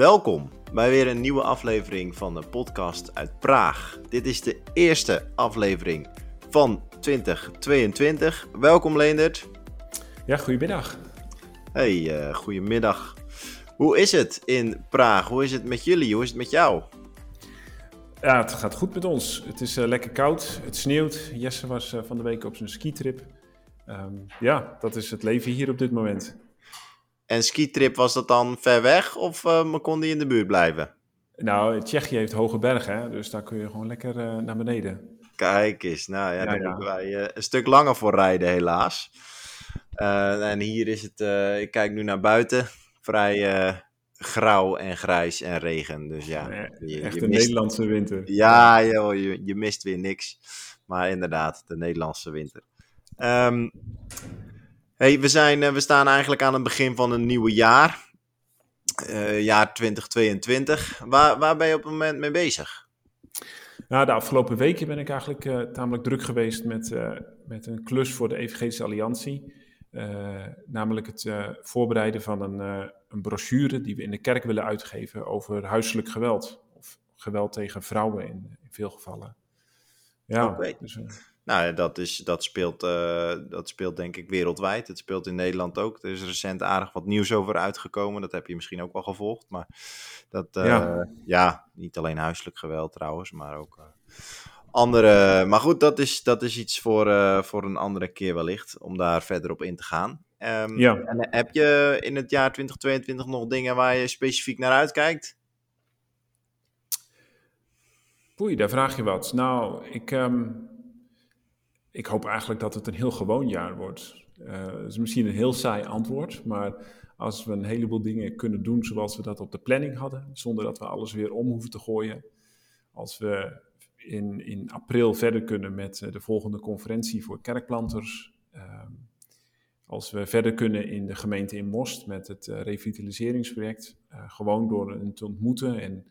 Welkom bij weer een nieuwe aflevering van de podcast uit Praag. Dit is de eerste aflevering van 2022. Welkom Leendert. Ja, goedemiddag. Hey, uh, goedemiddag. Hoe is het in Praag? Hoe is het met jullie? Hoe is het met jou? Ja, het gaat goed met ons. Het is uh, lekker koud, het sneeuwt. Jesse was uh, van de week op zijn skitrip. Um, ja, dat is het leven hier op dit moment. En skitrip, was dat dan ver weg of uh, kon die in de buurt blijven? Nou, Tsjechië heeft hoge bergen, hè? dus daar kun je gewoon lekker uh, naar beneden. Kijk eens, nou ja, ja daar ja. moeten wij uh, een stuk langer voor rijden helaas. en hier is het, ik kijk nu naar buiten, vrij grauw en grijs en regen. Dus ja, je, echt je een mist... Nederlandse winter. Ja, joh, je, je mist weer niks. Maar inderdaad, de Nederlandse winter. Um, Hey, we, zijn, uh, we staan eigenlijk aan het begin van een nieuwe jaar. Uh, jaar 2022. Waar, waar ben je op het moment mee bezig? Nou, de afgelopen weken ben ik eigenlijk uh, tamelijk druk geweest met, met een klus voor de Evangelische Alliantie. namelijk het voorbereiden van een, een brochure die we in de kerk willen uitgeven over huiselijk geweld. Of geweld tegen vrouwen in, in veel gevallen. Ja, okay. dus, nou, dat, is, dat, speelt, uh, dat speelt denk ik wereldwijd. Het speelt in Nederland ook. Er is recent aardig wat nieuws over uitgekomen. Dat heb je misschien ook wel gevolgd. Maar dat, uh, ja. ja. niet alleen huiselijk geweld trouwens, maar ook uh, andere. Maar goed, dat is, dat is iets voor, voor een andere keer wellicht. Om daar verder op in te gaan. Um, ja. En heb je in het jaar 2022 nog dingen waar je specifiek naar uitkijkt? Oei, daar vraag je wat. Nou, ik. Um ik hoop eigenlijk dat het een heel gewoon jaar wordt. Dat is misschien een heel saai antwoord, maar als we een heleboel dingen kunnen doen zoals we dat op de planning hadden, zonder dat we alles weer om hoeven te gooien. Als we in, in april verder kunnen met eh, de volgende conferentie voor kerkplanters. Uh, als we verder kunnen in de gemeente in Most met het uh, revitaliseringsproject, gewoon door hen te ontmoeten en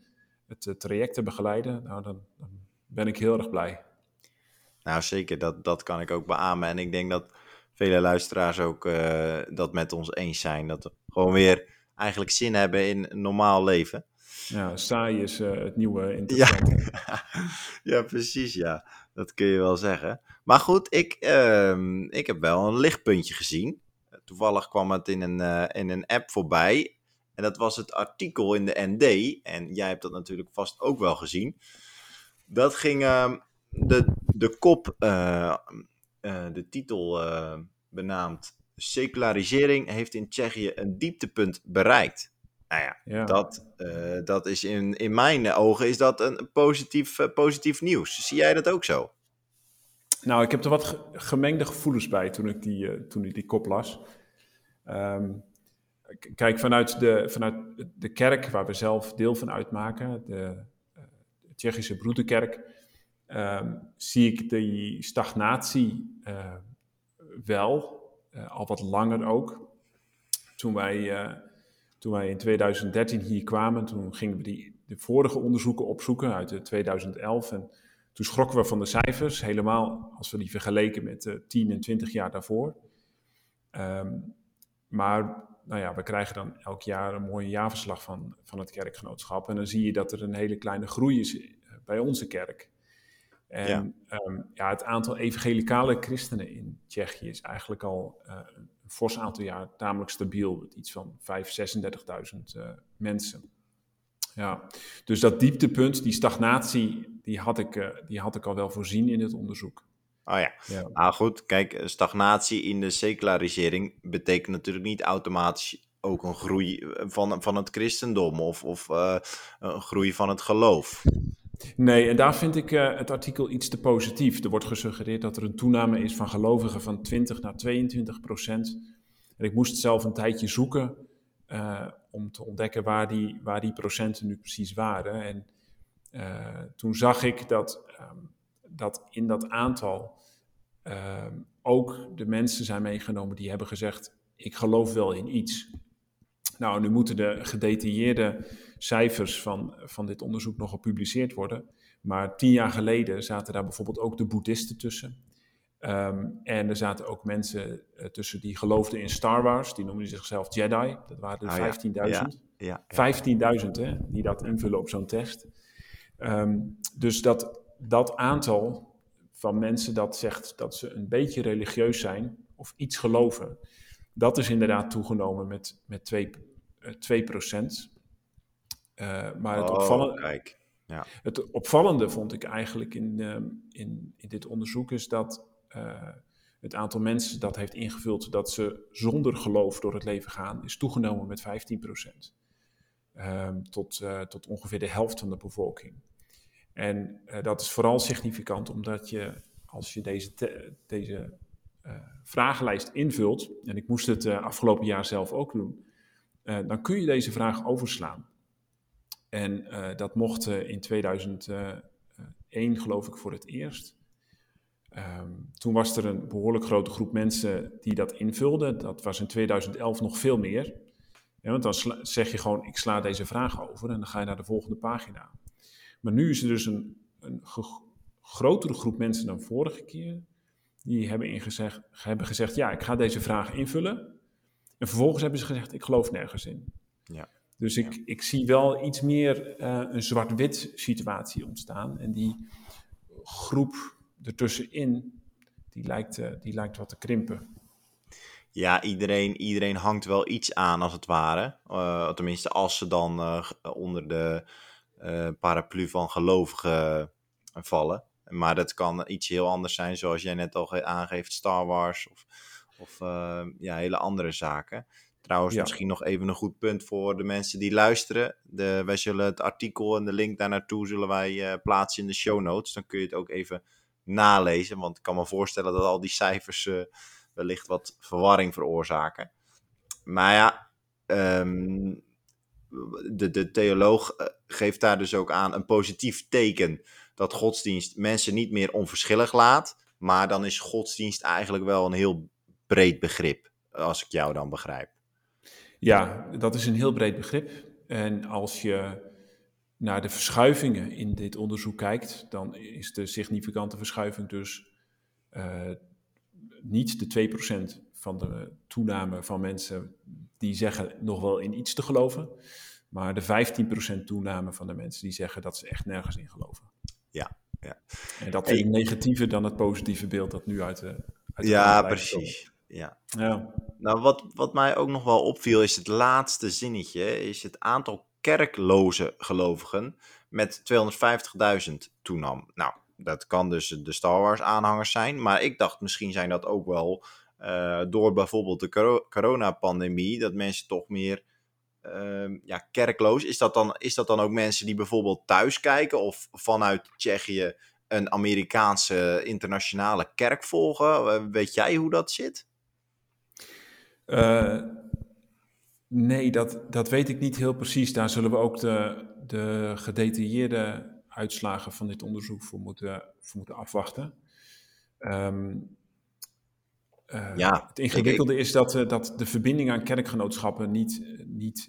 het traject te begeleiden, nou, dan ben ik heel erg blij. Nou, zeker, dat, dat kan ik ook beamen. En ik denk dat vele luisteraars ook uh, dat met ons eens zijn. Dat we gewoon weer eigenlijk zin hebben in een normaal leven. Ja, saai is uh, het nieuwe interessant. Ja. ja, precies, ja. Dat kun je wel zeggen. Maar goed, ik, uh, ik heb wel een lichtpuntje gezien. Toevallig kwam het in een, uh, in een app voorbij. En dat was het artikel in de ND. En jij hebt dat natuurlijk vast ook wel gezien. Dat ging ehm, de, de kop, uh, uh, de titel uh, benaamd Secularisering heeft in Tsjechië een dieptepunt bereikt. Nou ja, ja. Dat, dat is in, in mijn ogen is dat een positief, positief nieuws. Zie jij dat ook zo? Nou, ik heb er wat gemengde gevoelens bij toen ik die, toen ik die kop las. Um, kijk, vanuit de, vanuit de kerk waar we zelf deel van uitmaken, de, de Tsjechische Broederkerk, um, zie ik die stagnatie uh, wel, uh, al wat langer ook. Toen wij, uh, toen wij in 2013 hier kwamen, toen gingen we die, de vorige onderzoeken opzoeken uit 2011. En toen schrokken we van de cijfers, helemaal als we die vergeleken met 10 en 20 jaar daarvoor. Um, maar nou ja, we krijgen dan elk jaar een mooie jaarverslag van, van het kerkgenootschap. En dan zie je dat er een hele kleine groei is bij onze kerk. En ja. Um, ja, het aantal evangelicale christenen in Tsjechië is eigenlijk al uh, een fors aantal jaar tamelijk stabiel. Iets van 5.000, 36.000 uh, mensen. Ja, dus dat dieptepunt, die stagnatie, die had ik, uh, die had ik al wel voorzien in het onderzoek. Oh ja. ja. Nou goed, kijk, stagnatie in de secularisering betekent natuurlijk niet automatisch ook een groei van, van het christendom of, of een groei van het geloof. Nee, en daar vind ik uh, het artikel iets te positief. Er wordt gesuggereerd dat er een toename is van gelovigen van 20 naar 22 procent. En ik moest zelf een tijdje zoeken uh, om te ontdekken waar die, waar die procenten nu precies waren. En uh, toen zag ik dat, um, dat in dat aantal ehm, ook de mensen zijn meegenomen die hebben gezegd: Ik geloof wel in iets. Nou, nu moeten de gedetailleerde cijfers van, van dit onderzoek nog gepubliceerd worden. Maar tien jaar geleden zaten daar bijvoorbeeld ook de boeddhisten tussen. Ehm, en er zaten ook mensen uh, tussen die geloofden in Star Wars. Die noemden zichzelf Jedi. Dat waren er Ah, 15.000. ja, ja, ja. 15.000 hè, die dat invullen op zo'n test. Ehm, dus dat, dat aantal van mensen dat zegt dat ze een beetje religieus zijn of iets geloven, dat is inderdaad toegenomen met, met 2, eh, 2% Eh, maar het, Oh, opvallende, kijk. het opvallende vond ik eigenlijk in, ehm, in, in dit onderzoek is dat eh, het aantal mensen dat heeft ingevuld dat ze zonder geloof door het leven gaan, is toegenomen met 15% Ehm, tot, eh, tot ongeveer de helft van de bevolking. En eh, dat is vooral significant omdat je, als je deze, te- deze eh, vragenlijst invult, en ik moest het eh, afgelopen jaar zelf ook doen, eh, dan kun je deze vraag overslaan. En eh, dat mocht eh, in 2001, geloof ik, voor het eerst. Ehm, toen was er een behoorlijk grote groep mensen die dat invulden. Dat was in 2011 nog veel meer. Want dan zeg je gewoon, ik sla deze vraag over en dan ga je naar de volgende pagina. Maar nu is er dus een, een grotere groep mensen dan vorige keer. Die hebben, hebben gezegd, ja, ik ga deze vraag invullen. En vervolgens hebben ze gezegd, ik geloof nergens in. Ja. Dus ik, ik zie wel iets meer eh, een zwart-wit situatie ontstaan. En die groep ertussenin, die lijkt, eh, die lijkt wat te krimpen. Ja, iedereen, iedereen hangt wel iets aan als het ware. Eh, tenminste, als ze dan onder de paraplu van gelovigen vallen. Maar dat kan iets heel anders zijn, zoals jij net al ge- aangeeft, Star Wars of, of eh, ja, hele andere zaken. Trouwens, Ja. misschien nog even een goed punt voor de mensen die luisteren. De, wij zullen het artikel en de link daar naartoe zullen wij eh, plaatsen in de show notes. Dan kun je het ook even nalezen, want ik kan me voorstellen dat al die cijfers eh, wellicht wat verwarring veroorzaken. Maar ja, ehm, de, de theoloog eh, geeft daar dus ook aan een positief teken dat godsdienst mensen niet meer onverschillig laat. Maar dan is godsdienst eigenlijk wel een heel breed begrip, als ik jou dan begrijp. Ja, dat is een heel breed begrip. En als je naar de verschuivingen in dit onderzoek kijkt, dan is de significante verschuiving dus eh, niet de 2% van de toename van mensen die zeggen nog wel in iets te geloven, maar de 15% toename van de mensen die zeggen dat ze echt nergens in geloven. Ja, ja. En dat is het negatieve dan het positieve beeld dat nu uit de. Uit de Ja, precies. Ja. Ja. Nou, wat, wat mij ook nog wel opviel is het laatste zinnetje, is het aantal kerkloze gelovigen met 250.000 toenam. Nou, dat kan dus de Star Wars aanhangers zijn, maar ik dacht misschien zijn dat ook wel eh, door bijvoorbeeld de coro- coronapandemie, dat mensen toch meer ehm, ja, kerkloos. Is dat, dan, is dat dan ook mensen die bijvoorbeeld thuis kijken of vanuit Tsjechië een Amerikaanse internationale kerk volgen? Eh, weet jij hoe dat zit? Eh, nee, dat, dat weet ik niet heel precies. Daar zullen we ook de, de gedetailleerde uitslagen van dit onderzoek voor moeten, voor moeten afwachten. Ehm, eh, Ja, het ingewikkelde is dat, eh, dat de verbinding aan kerkgenootschappen niet, niet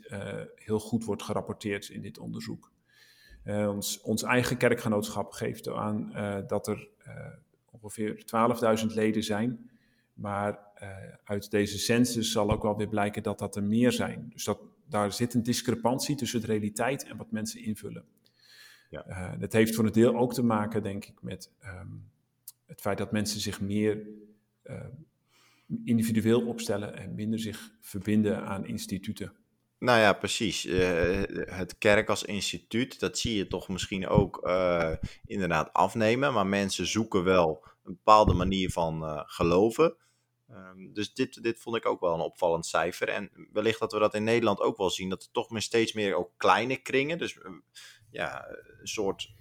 heel goed wordt gerapporteerd in dit onderzoek. Ons, ons eigen kerkgenootschap geeft aan dat er ongeveer 12.000 leden zijn. Maar eh, uit deze census zal ook wel weer blijken dat dat er meer zijn. Dus dat, daar zit een discrepantie tussen de realiteit en wat mensen invullen. Ja. Eh, dat heeft voor een deel ook te maken, denk ik, met ehm, het feit dat mensen zich meer eh, individueel opstellen en minder zich verbinden aan instituten. Nou ja, precies. Het kerk als instituut, dat zie je toch misschien ook inderdaad afnemen. Maar mensen zoeken wel een bepaalde manier van geloven. Ehm, dus dit, dit vond ik ook wel een opvallend cijfer. En wellicht dat we dat in Nederland ook wel zien. Dat er toch meer steeds meer ook kleine kringen. Dus eh, ja, een soort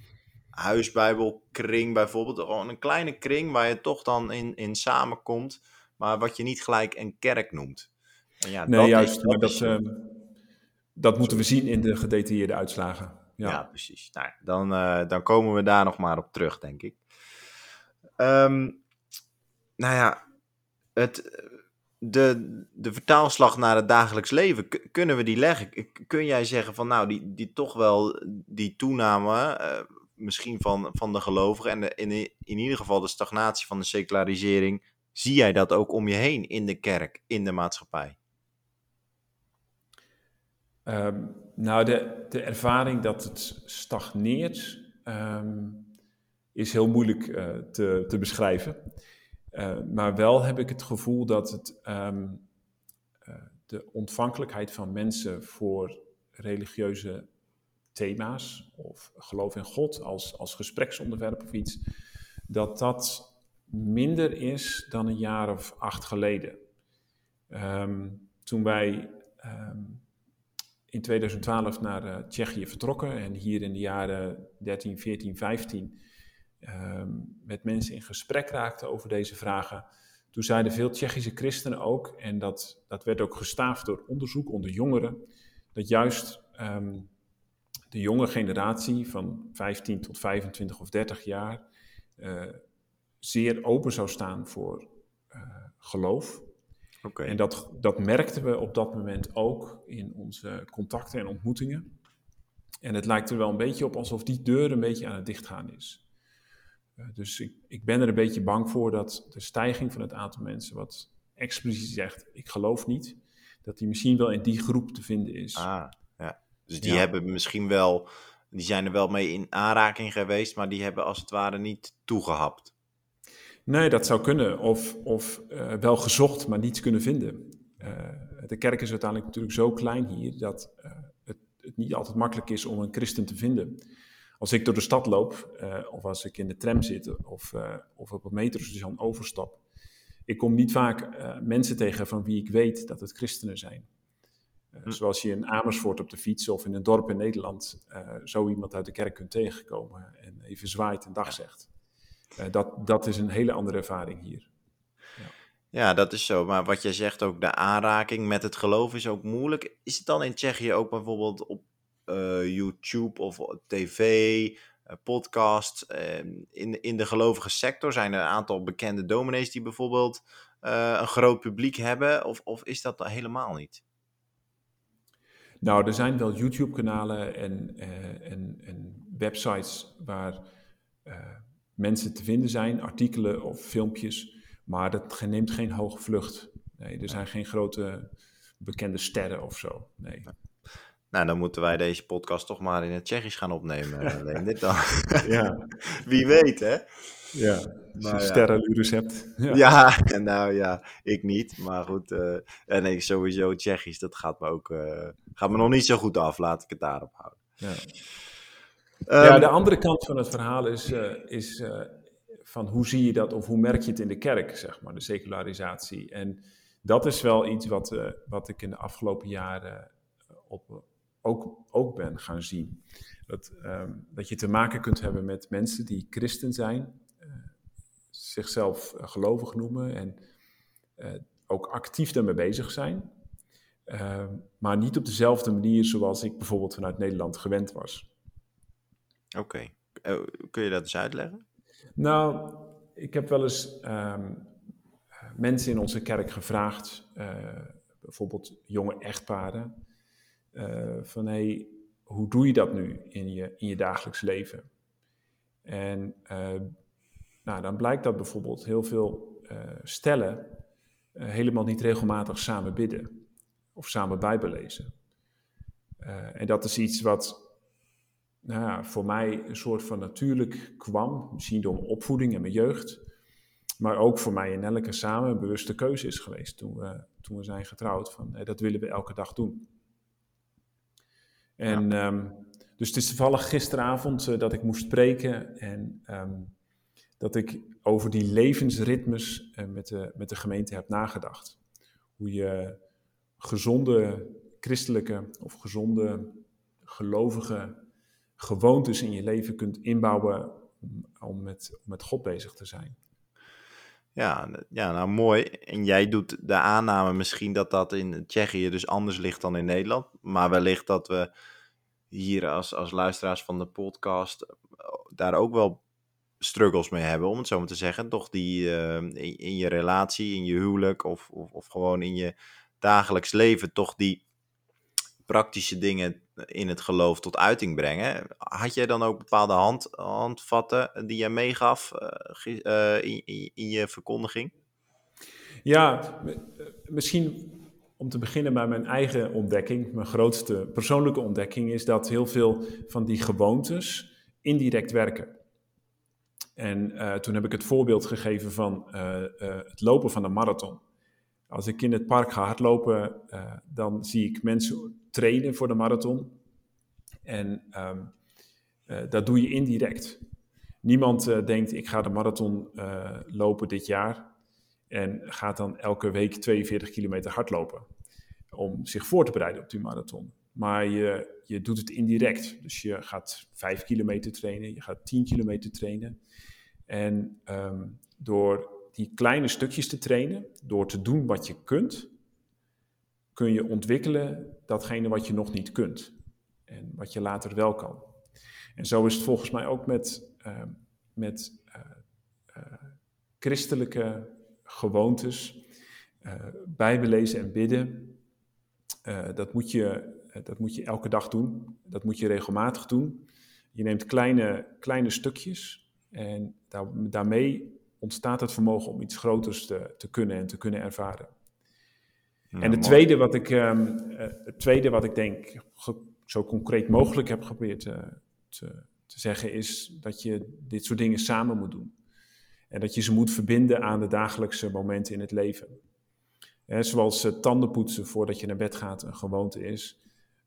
huisbijbelkring bijvoorbeeld. Gewoon een kleine kring waar je toch dan in, in samenkomt. Maar wat je niet gelijk een kerk noemt. En ja, Nee, dat juist. is- maar dat, is- ehm, dat moeten we zien in de gedetailleerde uitslagen. Ja, Ja. precies. Nou, dan, eh, dan komen we daar nog maar op terug, denk ik. Ehm, nou ja, het, de, de vertaalslag naar het dagelijks leven, kunnen we die leggen? Kun jij zeggen van, nou, die, die toch wel, die toename, eh, misschien van, van de gelovigen en de, in, in ieder geval de stagnatie van de secularisering, zie jij dat ook om je heen in de kerk, in de maatschappij? Ehm, nou, de, de ervaring dat het stagneert ehm, is heel moeilijk uh, te, te beschrijven. Uh, maar wel heb ik het gevoel dat het, um, uh, de ontvankelijkheid van mensen voor religieuze thema's of geloof in God als, als gespreksonderwerp of iets, dat dat minder is dan een jaar of acht geleden. Um, toen wij um, in 2012 naar uh, Tsjechië vertrokken en hier in de jaren 13, 14, 15 um, met mensen in gesprek raakten over deze vragen. Toen zeiden veel Tsjechische christenen ook, en dat, dat werd ook gestaafd door onderzoek onder jongeren, dat juist um, de jonge generatie van 15 tot 25 of 30 jaar uh, zeer open zou staan voor uh, geloof. Okay. En dat, dat merkten we op dat moment ook in onze contacten en ontmoetingen. En het lijkt er wel een beetje op alsof die deur een beetje aan het dichtgaan is. Uh, dus ik, ik ben er een beetje bang voor dat de stijging van het aantal mensen wat expliciet zegt, ik geloof niet, dat die misschien wel in die groep te vinden is. Ah, ja. Dus die ja. hebben misschien wel, die zijn er wel mee in aanraking geweest, maar die hebben als het ware niet toegehapt. Nee, dat zou kunnen. Of, of uh, wel gezocht, maar niets kunnen vinden. Uh, de kerk is uiteindelijk natuurlijk zo klein hier dat uh, het, het, niet altijd makkelijk is om een christen te vinden. Als ik door de stad loop, of als ik in de tram zit, of, of op een metrostation overstap, ik kom niet vaak mensen tegen van wie ik weet dat het christenen zijn. Hm. Zoals je in Amersfoort op de fiets of in een dorp in Nederland zo iemand uit de kerk kunt tegenkomen en even zwaait en dag zegt. Uh, dat, dat is een hele andere ervaring hier. Ja. dat is zo. Maar wat jij zegt ook, de aanraking met het geloof is ook moeilijk. Is het dan in Tsjechië ook bijvoorbeeld op uh, YouTube of tv, uh, podcast, in, in de gelovige sector? Zijn er een aantal bekende dominees die bijvoorbeeld een groot publiek hebben? Of, of is dat helemaal niet? Nou, er zijn wel YouTube-kanalen en, en, en websites waar mensen te vinden zijn, artikelen of filmpjes, maar dat neemt geen hoge vlucht. Nee, er zijn geen grote bekende sterren of zo. Nee. Nou, dan moeten wij deze podcast toch maar in het Tsjechisch gaan opnemen. Alleen dit dan. ja. Wie weet, hè? Ja, maar een sterrenlures hebt. Ja. ja, nou ja, ik niet. Maar goed, uh, en ik sowieso Tsjechisch, dat gaat me ook uh, gaat me nog niet zo goed af. Laat ik het daarop houden. Ja. Um, ja, de andere kant van het verhaal is, uh, is van hoe zie je dat of hoe merk je het in de kerk, zeg maar, de secularisatie. En dat is wel iets wat, wat ik in de afgelopen jaren op, ook, ook ben gaan zien. Dat, um, dat je te maken kunt hebben met mensen die christen zijn, zichzelf gelovig noemen en ook actief daarmee bezig zijn. Ehm, maar niet op dezelfde manier zoals ik bijvoorbeeld vanuit Nederland gewend was. Oké, okay. kun je dat eens uitleggen? Nou, ik heb wel eens um, mensen in onze kerk gevraagd, bijvoorbeeld jonge echtparen, uh, van hey, hoe doe je dat nu in je, in je dagelijks leven? En nou, dan blijkt dat bijvoorbeeld heel veel stellen helemaal niet regelmatig samen bidden of samen Bijbel lezen. en dat is iets wat nou ja, voor mij een soort van natuurlijk kwam. Misschien door mijn opvoeding en mijn jeugd. Maar ook voor mij in elke samen een bewuste keuze is geweest toen we, toen we zijn getrouwd. Van, dat willen we elke dag doen. En um, dus het is toevallig gisteravond uh, dat ik moest spreken. En um, dat ik over die levensritmes uh, met, de, met de gemeente heb nagedacht. Hoe je gezonde christelijke of gezonde gelovige gewoontes in je leven kunt inbouwen om met, om met God bezig te zijn. Ja, ja, nou mooi. En jij doet de aanname misschien dat dat in Tsjechië dus anders ligt dan in Nederland. Maar wellicht dat we hier als, als luisteraars van de podcast eh, daar ook wel struggles mee hebben, om het zo maar te zeggen. Toch die uh, in, in, je relatie, in je huwelijk of, of, of gewoon in je dagelijks leven, toch die praktische dingen in het geloof tot uiting brengen. Had jij dan ook bepaalde hand, handvatten die je meegaf uh, in, in, in, je verkondiging? Ja, misschien om te beginnen bij mijn eigen ontdekking. Mijn grootste persoonlijke ontdekking is dat heel veel van die gewoontes indirect werken. En toen heb ik het voorbeeld gegeven van het lopen van een marathon. Als ik in het park ga hardlopen, dan zie ik mensen trainen voor de marathon. En um, dat doe je indirect. Niemand denkt, ik ga de marathon lopen dit jaar. En gaat dan elke week 42 kilometer hardlopen. Om zich voor te bereiden op die marathon. Maar je, je doet het indirect. Dus je gaat 5 kilometer trainen, je gaat 10 kilometer trainen. En um, door die kleine stukjes te trainen, door te doen wat je kunt, kun je ontwikkelen datgene wat je nog niet kunt. En wat je later wel kan. En zo is het volgens mij ook met, uh, met uh, uh, christelijke gewoontes, bijbelezen en bidden. dat, moet je, dat moet je elke dag doen. Dat moet je regelmatig doen. Je neemt kleine, kleine stukjes en daar, daarmee ontstaat het vermogen om iets groters te, te kunnen en te kunnen ervaren. En het tweede, wat ik, um, het tweede wat ik denk zo concreet mogelijk heb geprobeerd te, te, te, zeggen, is dat je dit soort dingen samen moet doen. En dat je ze moet verbinden aan de dagelijkse momenten in het leven. zoals uh, tandenpoetsen voordat je naar bed gaat een gewoonte is.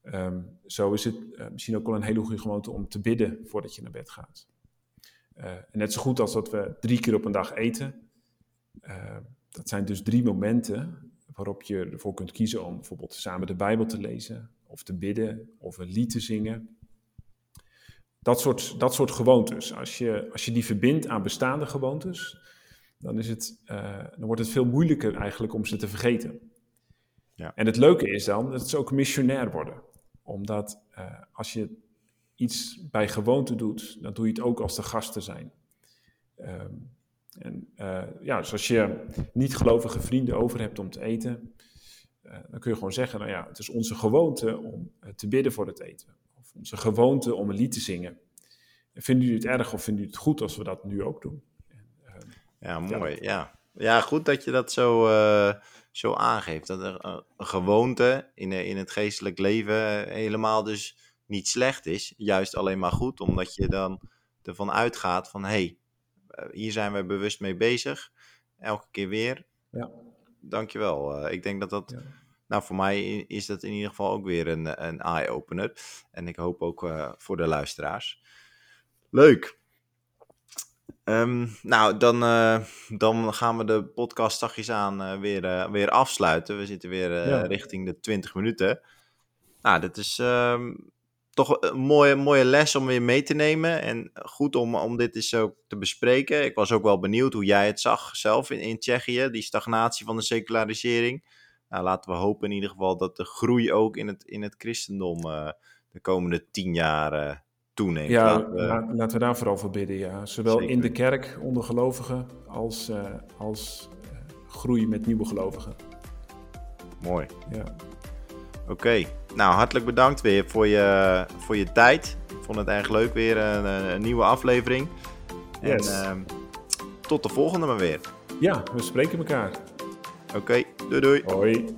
Um, zo is het misschien ook wel een hele goede gewoonte om te bidden voordat je naar bed gaat. Net zo goed als dat we drie keer op een dag eten. Dat zijn dus drie momenten waarop je ervoor kunt kiezen om bijvoorbeeld samen de Bijbel te lezen, of te bidden, of een lied te zingen. Dat soort, dat soort gewoontes. Als je, als je die verbindt aan bestaande gewoontes, dan, is het, uh, dan wordt het veel moeilijker eigenlijk om ze te vergeten. Ja. En het leuke is dan dat ze ook missionair worden. Omdat als je iets bij gewoonte doet, dan doe je het ook als de gasten zijn. Um, en uh, ja, dus als je niet gelovige vrienden over hebt om te eten, uh, dan kun je gewoon zeggen, nou ja, het is onze gewoonte om uh, te bidden voor het eten. Of onze gewoonte om een lied te zingen. En vinden jullie het erg of vinden jullie het goed als we dat nu ook doen? En, ehm, ja, mooi. Ja. ja, goed dat je dat zo, zo aangeeft. Dat er een gewoonte in, in het geestelijk leven helemaal dus niet slecht is, juist alleen maar goed, omdat je dan ervan uitgaat van hé, hey, eh, hier zijn we bewust mee bezig, elke keer weer. Ja. Dankjewel. Uh, ik denk dat dat, nou voor mij is dat in ieder geval ook weer een, een eye-opener. En ik hoop ook uh, voor de luisteraars. Leuk. Um, nou, dan, uh, dan gaan we de podcast zachtjes aan uh, weer, uh, weer afsluiten. We zitten weer ja. richting de 20 minuten. Nou, dit is um, toch een mooie, mooie les om weer mee te nemen. En goed om, om dit eens ook te bespreken. Ik was ook wel benieuwd hoe jij het zag zelf in, in Tsjechië, die stagnatie van de secularisering. Nou, laten we hopen in ieder geval dat de groei ook in het, in het christendom uh, de komende tien jaar uh, toeneemt. Ja, laten we, laten we daar vooral voor bidden. Ja. Zowel Zeker. in de kerk onder gelovigen als, uh, als groei met nieuwe gelovigen. Mooi. Ja. Oké, okay. Nou hartelijk bedankt weer voor je, voor je tijd. Ik vond het erg leuk weer, een, een nieuwe aflevering. Yes. En uh, tot de volgende maar weer. Ja, we spreken elkaar. Oké, okay. doei doei. Hoi.